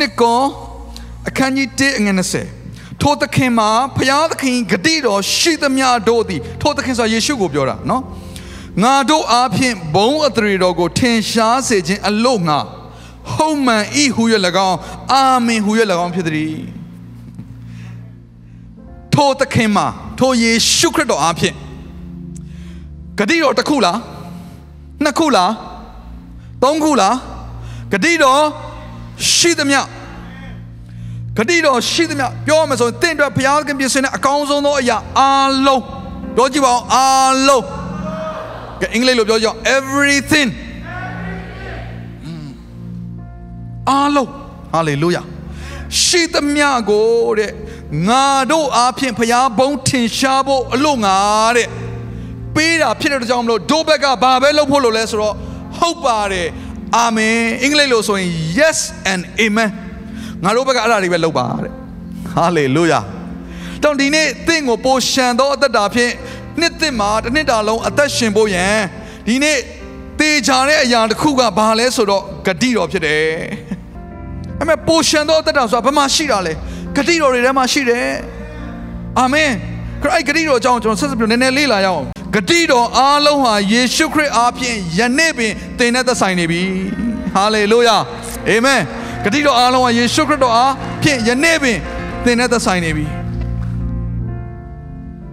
နှစ်ကောအခန်းကြီး1အငယ်20ထိုသခင်မှာဖျားသခင်ဂတိတော်ရှိသမျှတို့သည်ထိုသခင်ဆိုတာယေရှုကိုပြောတာနော်ငါတို့အားဖြင့်ဘုံအထရေတော်ကိုထင်ရှားစေခြင်းအလို့ငါဟုတ်မှန်ဤဟူ၍၎င်းအာမင်ဟူ၍၎င်းဖြစ်သည်ထိုသခင်မှာထိုယေရှုခရစ်တော်အားဖြင့်ဂတိတော်တစ်ခုလားနှစ်ခုလားသုံးခုလားဂတိတော်ရှိသမျှ ဂတိတော်ရှိသမျှပြောရမယ်ဆိုရင်တင့်အတွက်ဘုရားသခင်ပြင်ဆင်တဲ့အကောင်းဆုံးသောအရာအားလုံးပြောကြည့်ပါဦးအားလုံးကဲအင်္ဂလိပ်လိုပြောကြအောင် everything อืมအားလုံး hallelujah ရှိသမျှကိုတဲ့ငါတို့အားဖြင့်ဘုရားဘုန်းထင်ရှားဖို့အလို့ငါတဲ့ပေးတာဖြစ်တဲ့ကြောင့်မလို့ဒို့ဘက်ကဘာပဲလုပ်ဖို့လို့လဲဆိုတော့ဟုတ်ပါတယ်အာမင်အင်္ဂလိပ်လိုဆိုရင် yes and amen ငါတို့ဘက်ကအဲ့ဒါတွေပဲလုပ်ပါတဲ့ hallelujah တောင်ဒီနေ့တင့်ကိုပိုရှန်သောအသက်တာဖြင့်နှစ်သစ်မှာတစ်နှစ်တာလုံးအသက်ရှင်ဖို့ရန်ဒီနေ့တေချာတဲ့အရာတစ်ခုကဘာလဲဆိုတော့ဂတိတော်ဖြစ်တယ်အမေပိုရှန်သောအသက်တာဆိုတာဘာမှရှိတာလဲဂတိတော်တွေထဲမှာရှိတယ်အာမင်ခရစ်ဂတိတော်အကြောင်းကျွန်တော်ဆက်စပ်ပြီးနည်းနည်းလေ့လာရအောင်ဂတိတော်အားလုံးဟာယေရှုခရစ်အားဖြင့်ယနေ့ပင်သင်နဲ့သက်ဆိုင်နေပြီဟာလေလုယာအာမင် ဂတိတော်အားလုံးဟာယေရှုခရစ်တော်အားဖြင့်ယနေ့ပင်သင်နဲ့သက်ဆိုင်နေပြီ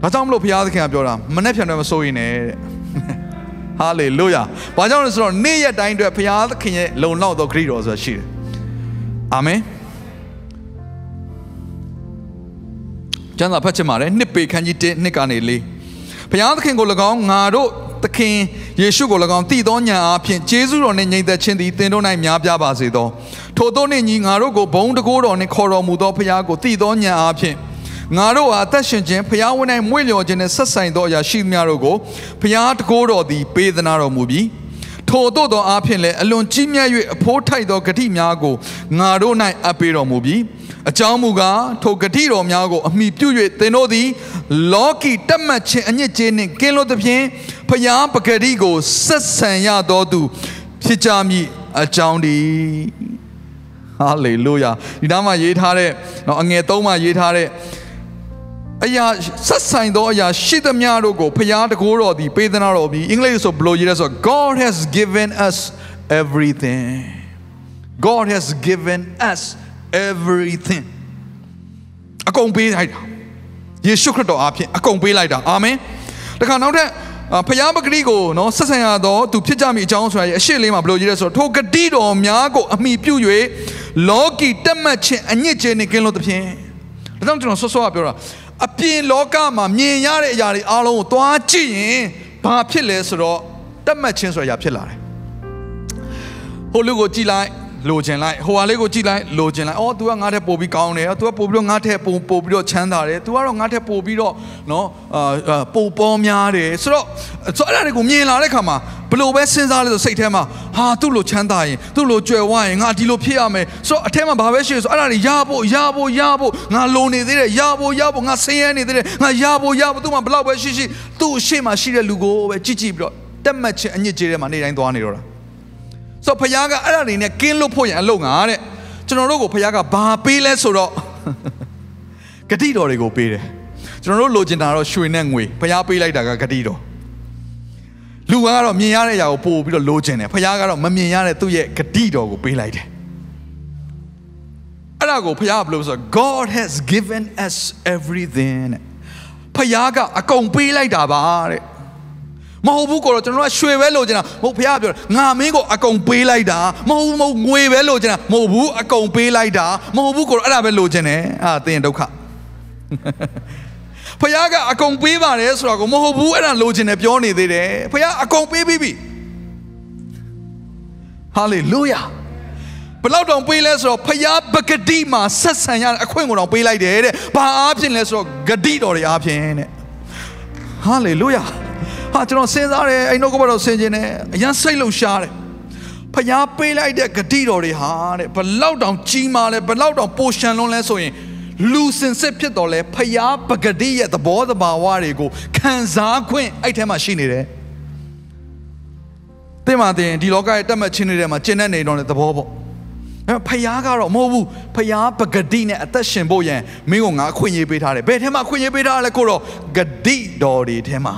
ဒါကြောင့်မလို့ဘုရားသခင်ကပြောတာမနဲ့ဖြန်တော့မစိုးရင်နဲ့တဲ့ဟာလေလုယာဘာကြောင့်လဲဆိုတော့နေ့ရက်တိုင်းအတွက်ဘုရားသခင်ရဲ့လုံလောက်သောဂတိတော်ဆိုတာရှိတယ်အာမင်ကျမ်းစာဖတ်ချင်ပါတယ်နှစ်ပေခန်းကြီး1နှစ်ကနေ၄ဘုရားသခင်ကို၎င်းငါတို့သခင်ယေရှုကို၎င်းတည်သောညာအဖြစ်ဂျေဇုတော်နှင့်ညီသက်ခြင်းသည်သင်တို့၌များပြားပါစေသော ထို့သောနှင့်ညီငါတို့ကိုဘုံတကိုးတော်နှင့်ခေါ်တော်မူသောဘုရားကိုတည်သောညာအဖြစ်ငါတို့ဟာအသက်ရှင်ခြင်းဘုရားဝန်၌မွေ့လျော်ခြင်းနှင့်ဆက်ဆိုင်သောအရာရှိသမျှတို့ကိုဘုရားတကိုးတော်သည်ပေးသနာတော်မူပြီးထို့သောသောအားဖြင့်လည်းအလွန်ကြီးမြတ်၍အဖိုးထိုက်သောဂတိများကိုငါတို့၌အပ်ပေးတော်မူပြီးအကြောင်းမူကားထိုဂတိတော်များကိုအမိပြု၍သင်တို့သည်လောကီတက်မှတ်ခြင်းအညစ်အကြေးနှင့်ကင်းလို့သဖြင့်ဖျားပဂတိကိုဆက်ဆံရသောသူဖြစ်ကြမည်အကြောင်းဒီ ဟာလေလုယာဒီနားမှာရေးထားတဲ့เนาะအငယ်၃မှာရေးထားတဲ့အရာဆက်ဆိုင်သောအရာရှိသမျှတို့ကိုဖျားတကိုးတော်သည်ပေးသနာတော်ပြီးအင်္ဂလိပ်ဆိုဘယ်လိုရေးလဲဆိုတော့ God has given us everything God has given us everything အကုန်ပေးလိုက်တာယေရှုခရစ်တော်အားဖြင့်အကုန်ပေးလိုက်တာအာမင်တခါနောက်ထပ်ဖျားပဂတိကိုနော်ဆက်ဆံရတော့သူဖြစ်ကြမိအကြောင်းဆိုတာရဲ့အရှိလေးမှာဘယ်လိုရေးလဲဆိုတော့ထိုဂတိတော်များကိုအမိပြု၍ လောကီတက်မှတ်ခြင်းအညစ်အကြေးနဲ့ကင်းလို့သဖြင့်ဒါကြောင့်ကျွန်တော်ဆော့ဆော့ကပြောတာအပြင်လောကမှာမြင်ရတဲ့အရာတွေအားလုံးကိုသွားကြည့်ရင်ဘာဖြစ်လဲဆိုတော့တက်မှတ်ခြင်းဆိုတဲ့အရာဖြစ်လာတယ်ဟိုလူကိုကြည့်လိုက် လိုချင်လိုက်ဟိုဟာလေးကိုကြည့်လိုက်လိုချင်လိုက်အော် तू ကငါထက်ပိုပြီးကောင်းတယ် तू ကပိုပြီးတော့ငါထက်ပိုပိုပြီးတော့ချမ်းသာတယ် तू ကတော့ငါထက်ပိုပြီးတော့နော်အာပိုပေါ်များတယ်ဆိုတော့ဆိုအဲ့ဒါတွေကိုမြင်လာတဲ့ခါမှာဘလို့ပဲစဉ်းစားလဲဆိုစိတ်ထဲမှာဟာသူ့လိုချမ်းသာရင်သူ့လိုကြွယ်ဝရင်ငါဒီလိုဖြစ်ရမယ်ဆိုတော့အထက်မှာဘာပဲရှိဆိုအဲ့ဒါတွေရဖို့ရဖို့ရဖို့ငါလိုနေသေးတယ်ရဖို့ရဖို့ငါဆင်းရဲနေသေးတယ်ငါရဖို့ရဖို့သူ့မှာဘလောက်ပဲရှိရှိသူ့အရှိမှာရှိတဲ့လူကိုပဲကြည့်ကြည့်ပြီးတော့တက်မှတ်ခြင်းအညစ်အကြေးတွေမှာနေတိုင်းသွားနေတော့တာ ဆိုတော့ဖခင်ကအဲ့ဒါတွေနဲ့ကင်းလွတ်ဖို့ရန်အလုပ်ငါတဲ့ကျွန်တော်တို့ကိုဖခင်ကဘာပေးလဲဆိုတော့ဂတိတော်တွေကိုပေးတယ်ကျွန်တော်တို့လိုချင်တာတော့ရွှေနဲ့ငွေဖခင်ပေးလိုက်တာကဂတိတော်လူကတော့မြင်ရတဲ့အရာကိုပို့ပြီးတော့လိုချင်တယ်ဖခင်ကတော့မမြင်ရတဲ့သူ့ရဲ့ဂတိတော်ကိုပေးလိုက်တယ်အဲ့ဒါကိုဖခင်ကဘယ်လိုဆိုတော့ God has given us everything ဖခင်ကအကုန်ပေးလိုက်တာပါတဲ့ မဟုတ်ဘူးကိုတော့ကျွန်တော်ကရွှေပဲလိုချင်တာမဟုတ်ဖခင်ပြောငါမင်းကိုအကုန်ပေးလိုက်တာမဟုတ်ဘူးမဟုတ်ငွေပဲလိုချင်တာမဟုတ်ဘူးအကုန်ပေးလိုက်တာမဟုတ်ဘူးကိုတော့အဲ့ဒါပဲလိုချင်တယ်အာသင်ဒုက္ခဖခင်ကအကုန်ပေးပါတယ်ဆိုတော့ကိုမဟုတ်ဘူးအဲ့ဒါလိုချင်တယ်ပြောနေသေးတယ်ဖခင်အကုန်ပေးပြီးပြီဟာလေလုယာဘယ်လောက်တောင်ပေးလဲဆိုတော့ဖျားပဂတိမှာဆက်ဆံရတဲ့အခွင့်ကိုတောင်ပေးလိုက်တယ်တဲ့ဘာအားဖြင့်လဲဆိုတော့ဂတိတော်တွေအားဖြင့်တဲ့ဟာလေလုယာ ဟာကျွန်တော်စဉ်းစားတယ်အဲ့နှုတ်ကပတ်တော်ဆင်ခြင်တယ်အရင်စိတ်လုံရှားတယ်ဖျားပေးလိုက်တဲ့ဂတိတော်တွေဟာတဲ့ဘယ်လောက်တောင်ကြီးမားလဲဘယ်လောက်တောင်ပိုရှန်လွန်းလဲဆိုရင်လူစင်စစ်ဖြစ်တော်လဲဖျားပဂတိရဲ့သဘောတဘာဝတွေကိုခံစားခွင့်အဲ့ထဲမှာရှိနေတယ်တင်ပါတင်ဒီလောကရဲ့တက်မှတ်ခြင်းတွေထဲမှာကျင့်တဲ့နေတော့တဲ့သဘောပေါ့အဲဖယားကတော့မဟုတ်ဘူးဖယားပဂတိနဲ့အသက်ရှင်ဖို့ရန်မင်းကငါအခွင့်အရေးပေးထားတယ်ဘယ်ထဲမှာအခွင့်အရေးပေးထားလဲကိုတော့ဂတိတော်တွေထဲမှာ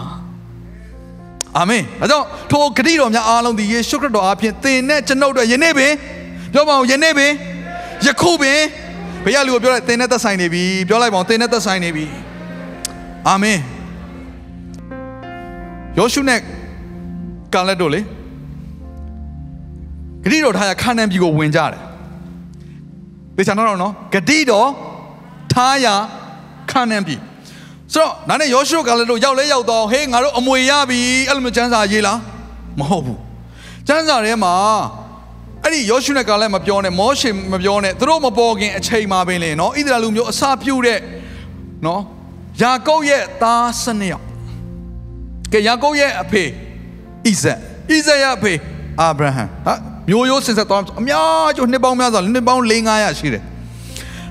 အာမင်အဲကြောင့်ထိုဂတိတော်များအားလုံးဒီယေရှုခရစ်တော်အားဖြင့်သင်နဲ့ကျွန်ုပ်တို့ယနေ့ပင်ပြောပါဦးယနေ့ပင်ယခုပင်ဘုရားလူကိုပြောလိုက်သင်နဲ့သက်ဆိုင်နေပြီပြောလိုက်ပါဦးသင်နဲ့သက်ဆိုင်နေပြီအာမင်ယောရှုနဲ့ကာလက်တို့လေဂတိတော်ထားရခါနန်ပြည်ကိုဝင်ကြတယ်။ဒေချာတော့နော်ဂတိတော်ထားရခါနန်ပြည် ဆိုတော့နာနဲ့ယောရှုကလည်းတို့ရောက်လဲရောက်တော့ဟေးငါတို့အမွေရပြီအဲ့လိုမျိုးစံစာရေးလားမဟုတ်ဘူးစံစာထဲမှာအဲ့ဒီယောရှုနဲ့ကလည်းမပြောနဲ့မောရှေမပြောနဲ့သူတို့မပေါ်ခင်အချိန်မှာပင်လေနော်ဣသရေလလူမျိုးအစာပြုတ်တဲ့နော်ယာကုပ်ရဲ့သားစနစ်ယောက်ကဲယာကုပ်ရဲ့အဖေဣဇက်ဣဇက်ရဲ့အဖေအာဗြဟံဟာမျိုးရိုးစင်ဆက်သွားအများကျိုးနှစ်ပေါင်းများစွာနှစ်ပေါင်း၄900ရှိတယ်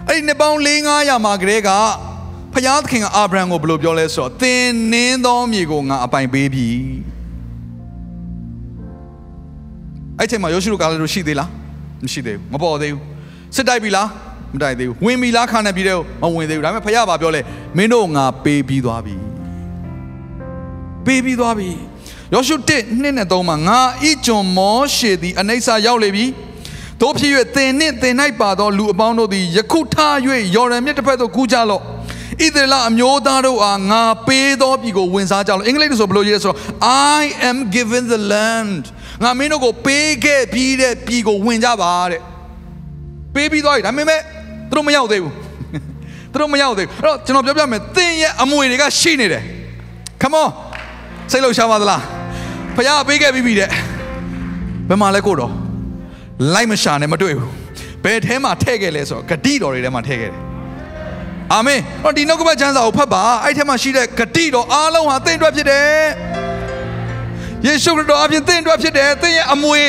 အဲ့ဒီနှစ်ပေါင်း၄900မှာကလေးက ဖျားသခင်ကအာဗြဟံကိုဘယ်လိုပြောလဲဆိုတော့သင်နင်းသောမြေကိုငါအပိုင်ပေးပြီအဲ့ချိန်မှာယောရှုတို့ကလည်းရှိသေးလားမရှိသေးဘူးမပေါ်သေးဘူးစစ်တိုက်ပြီလားမတိုက်သေးဘူးဝင်ပြီလားခါနေပြီတဲ့မဝင်သေးဘူးဒါပေမဲ့ဖျားဘာပြောလဲမင်းတို့ငါပေးပြီးသွားပြီပေးပြီးသွားပြီယောရှု1နှစ်နဲ့3မှာငါဤကျွန်မောရှေသည်အနိစ္စရောက်လေပြီတို့ဖြစ်၍သင်နှင့်သင်၌ပါသောလူအပေါင်းတို့သည်ယခုထား၍ယော်ဒန်မြစ်တစ်ဖက်သို့ကူးကြလော့ ဣသရေလအမျိုးသားတို့အားငါပေးသောပြည်ကိုဝင်စားကြလော့အင်္ဂလိပ်လိုဆိုဘယ်လိုရေးလဲဆိုတော့ I am given the land ငါမင်းတို့ကိုပေးခဲ့ပြီးတဲ့ပြည်ကိုဝင်ကြပါတဲ့ပေးပြီးသွားပြီဒါပေမဲ့သူတို့မရောက်သေးဘူးသူတို့မရောက်သေးဘူးအဲ့တော့ကျွန်တော်ပြောပြမယ်သင်ရဲ့အမွေတွေကရှိနေတယ် come on စိတ်လှုပ်ရှားပါသလားဖခင်ပေးခဲ့ပြီးပြီတဲ့ဘယ်မှာလဲကိုတော့လိုက်မရှာနဲ့မတွေ့ဘူးဘယ်ထဲမှာထည့်ခဲ့လဲဆိုတော့ဂတိတော်တွေထဲမှာထည့်ခဲ့တယ် အာမင်ဟောဒီနှုတ်ကပတ်ကျမ်းစာကိုဖတ်ပါအဲ့ထဲမှာရှိတဲ့ဂတိတော်အားလုံးဟာသင်အတွက်ဖြစ်တယ်ယေရှုခရစ်တော်အပြင်သင်အတွက်ဖြစ်တယ်သင်ရဲ့အမွေ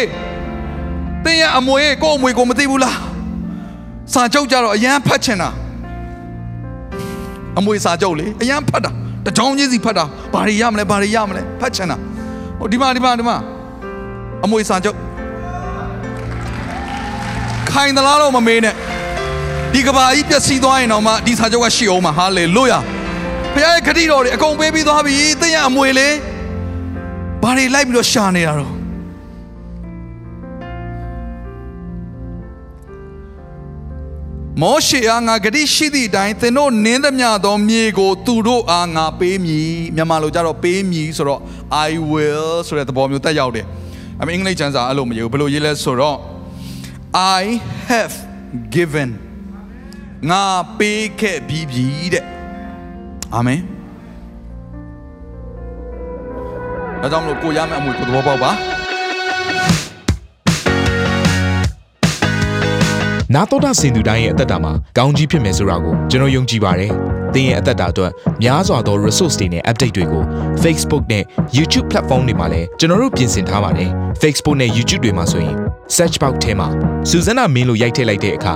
သင်ရဲ့အမွေကိုယ့်အမွေကိုမသိဘူးလားစာချုပ်ကြတော့အရန်ဖတ်ချင်တာအမွေစာချုပ်လေအရန်ဖတ်တာတကြောင်ချင်းစီဖတ်တာဘာတွေရမလဲဘာတွေရမလဲဖတ်ချင်တာဟိုဒီမှာဒီမှာဒီမှာအမွေစာချုပ်ခိုင်သလားတော့မမေးနဲ့ ဒီကဘာကြီးပျက်စီးသွားရင်တော့မှဒီစာချုပ်ကရှိအောင်မှာဟာလေလုယာဘုရားရဲ့ခတိတော်တွေအကုန်ပေးပြီးသွားပြီသင်ရဲ့အမွေလေဘာတွေလိုက်ပြီးတော့ရှာနေတာတော့မောရှေအားငါဂတိရှိသည့်အတိုင်းသင်တို့နင်းသမျှသောမြေကို သူတို့အားငါပေးမည်မြန်မာလိုကြတော့ပေးမည်ဆိုတော့ I will ဆိုတဲ့သဘောမျိုးတက်ရောက်တယ်အမေအင်္ဂလိပ်ကျမ်းစာအဲ့လိုမယူဘယ်လိုရေးလဲဆိုတော့ I have given ငါပေးခဲ့ပြီးပြီတဲ့အာမင်ဒါကြောင့်မလို့ကိုရမယ့်အမှုကိုသဘောပေါက်ပါနာတော်တာစင်သူတိုင်းရဲ့အသက်တာမှာကောင်းကြီးဖြစ်မယ်ဆိုတာကိုကျွန်တော်ယုံကြည်ပါတယ်။သင်ရဲ့အသက်တာအတွက်များစွာသော resource တွေနဲ့ update တွေကို Facebook နဲ့ YouTube platform တွေမှာလည်းကျွန်တော်တို့ပြင်ဆင်ထားပါတယ်။ Facebook နဲ့ YouTube တွေမှာဆိုရင် search box ထဲမှာစုစွမ်းနာမင်းလို့ရိုက်ထည့်လိုက်တဲ့အခါ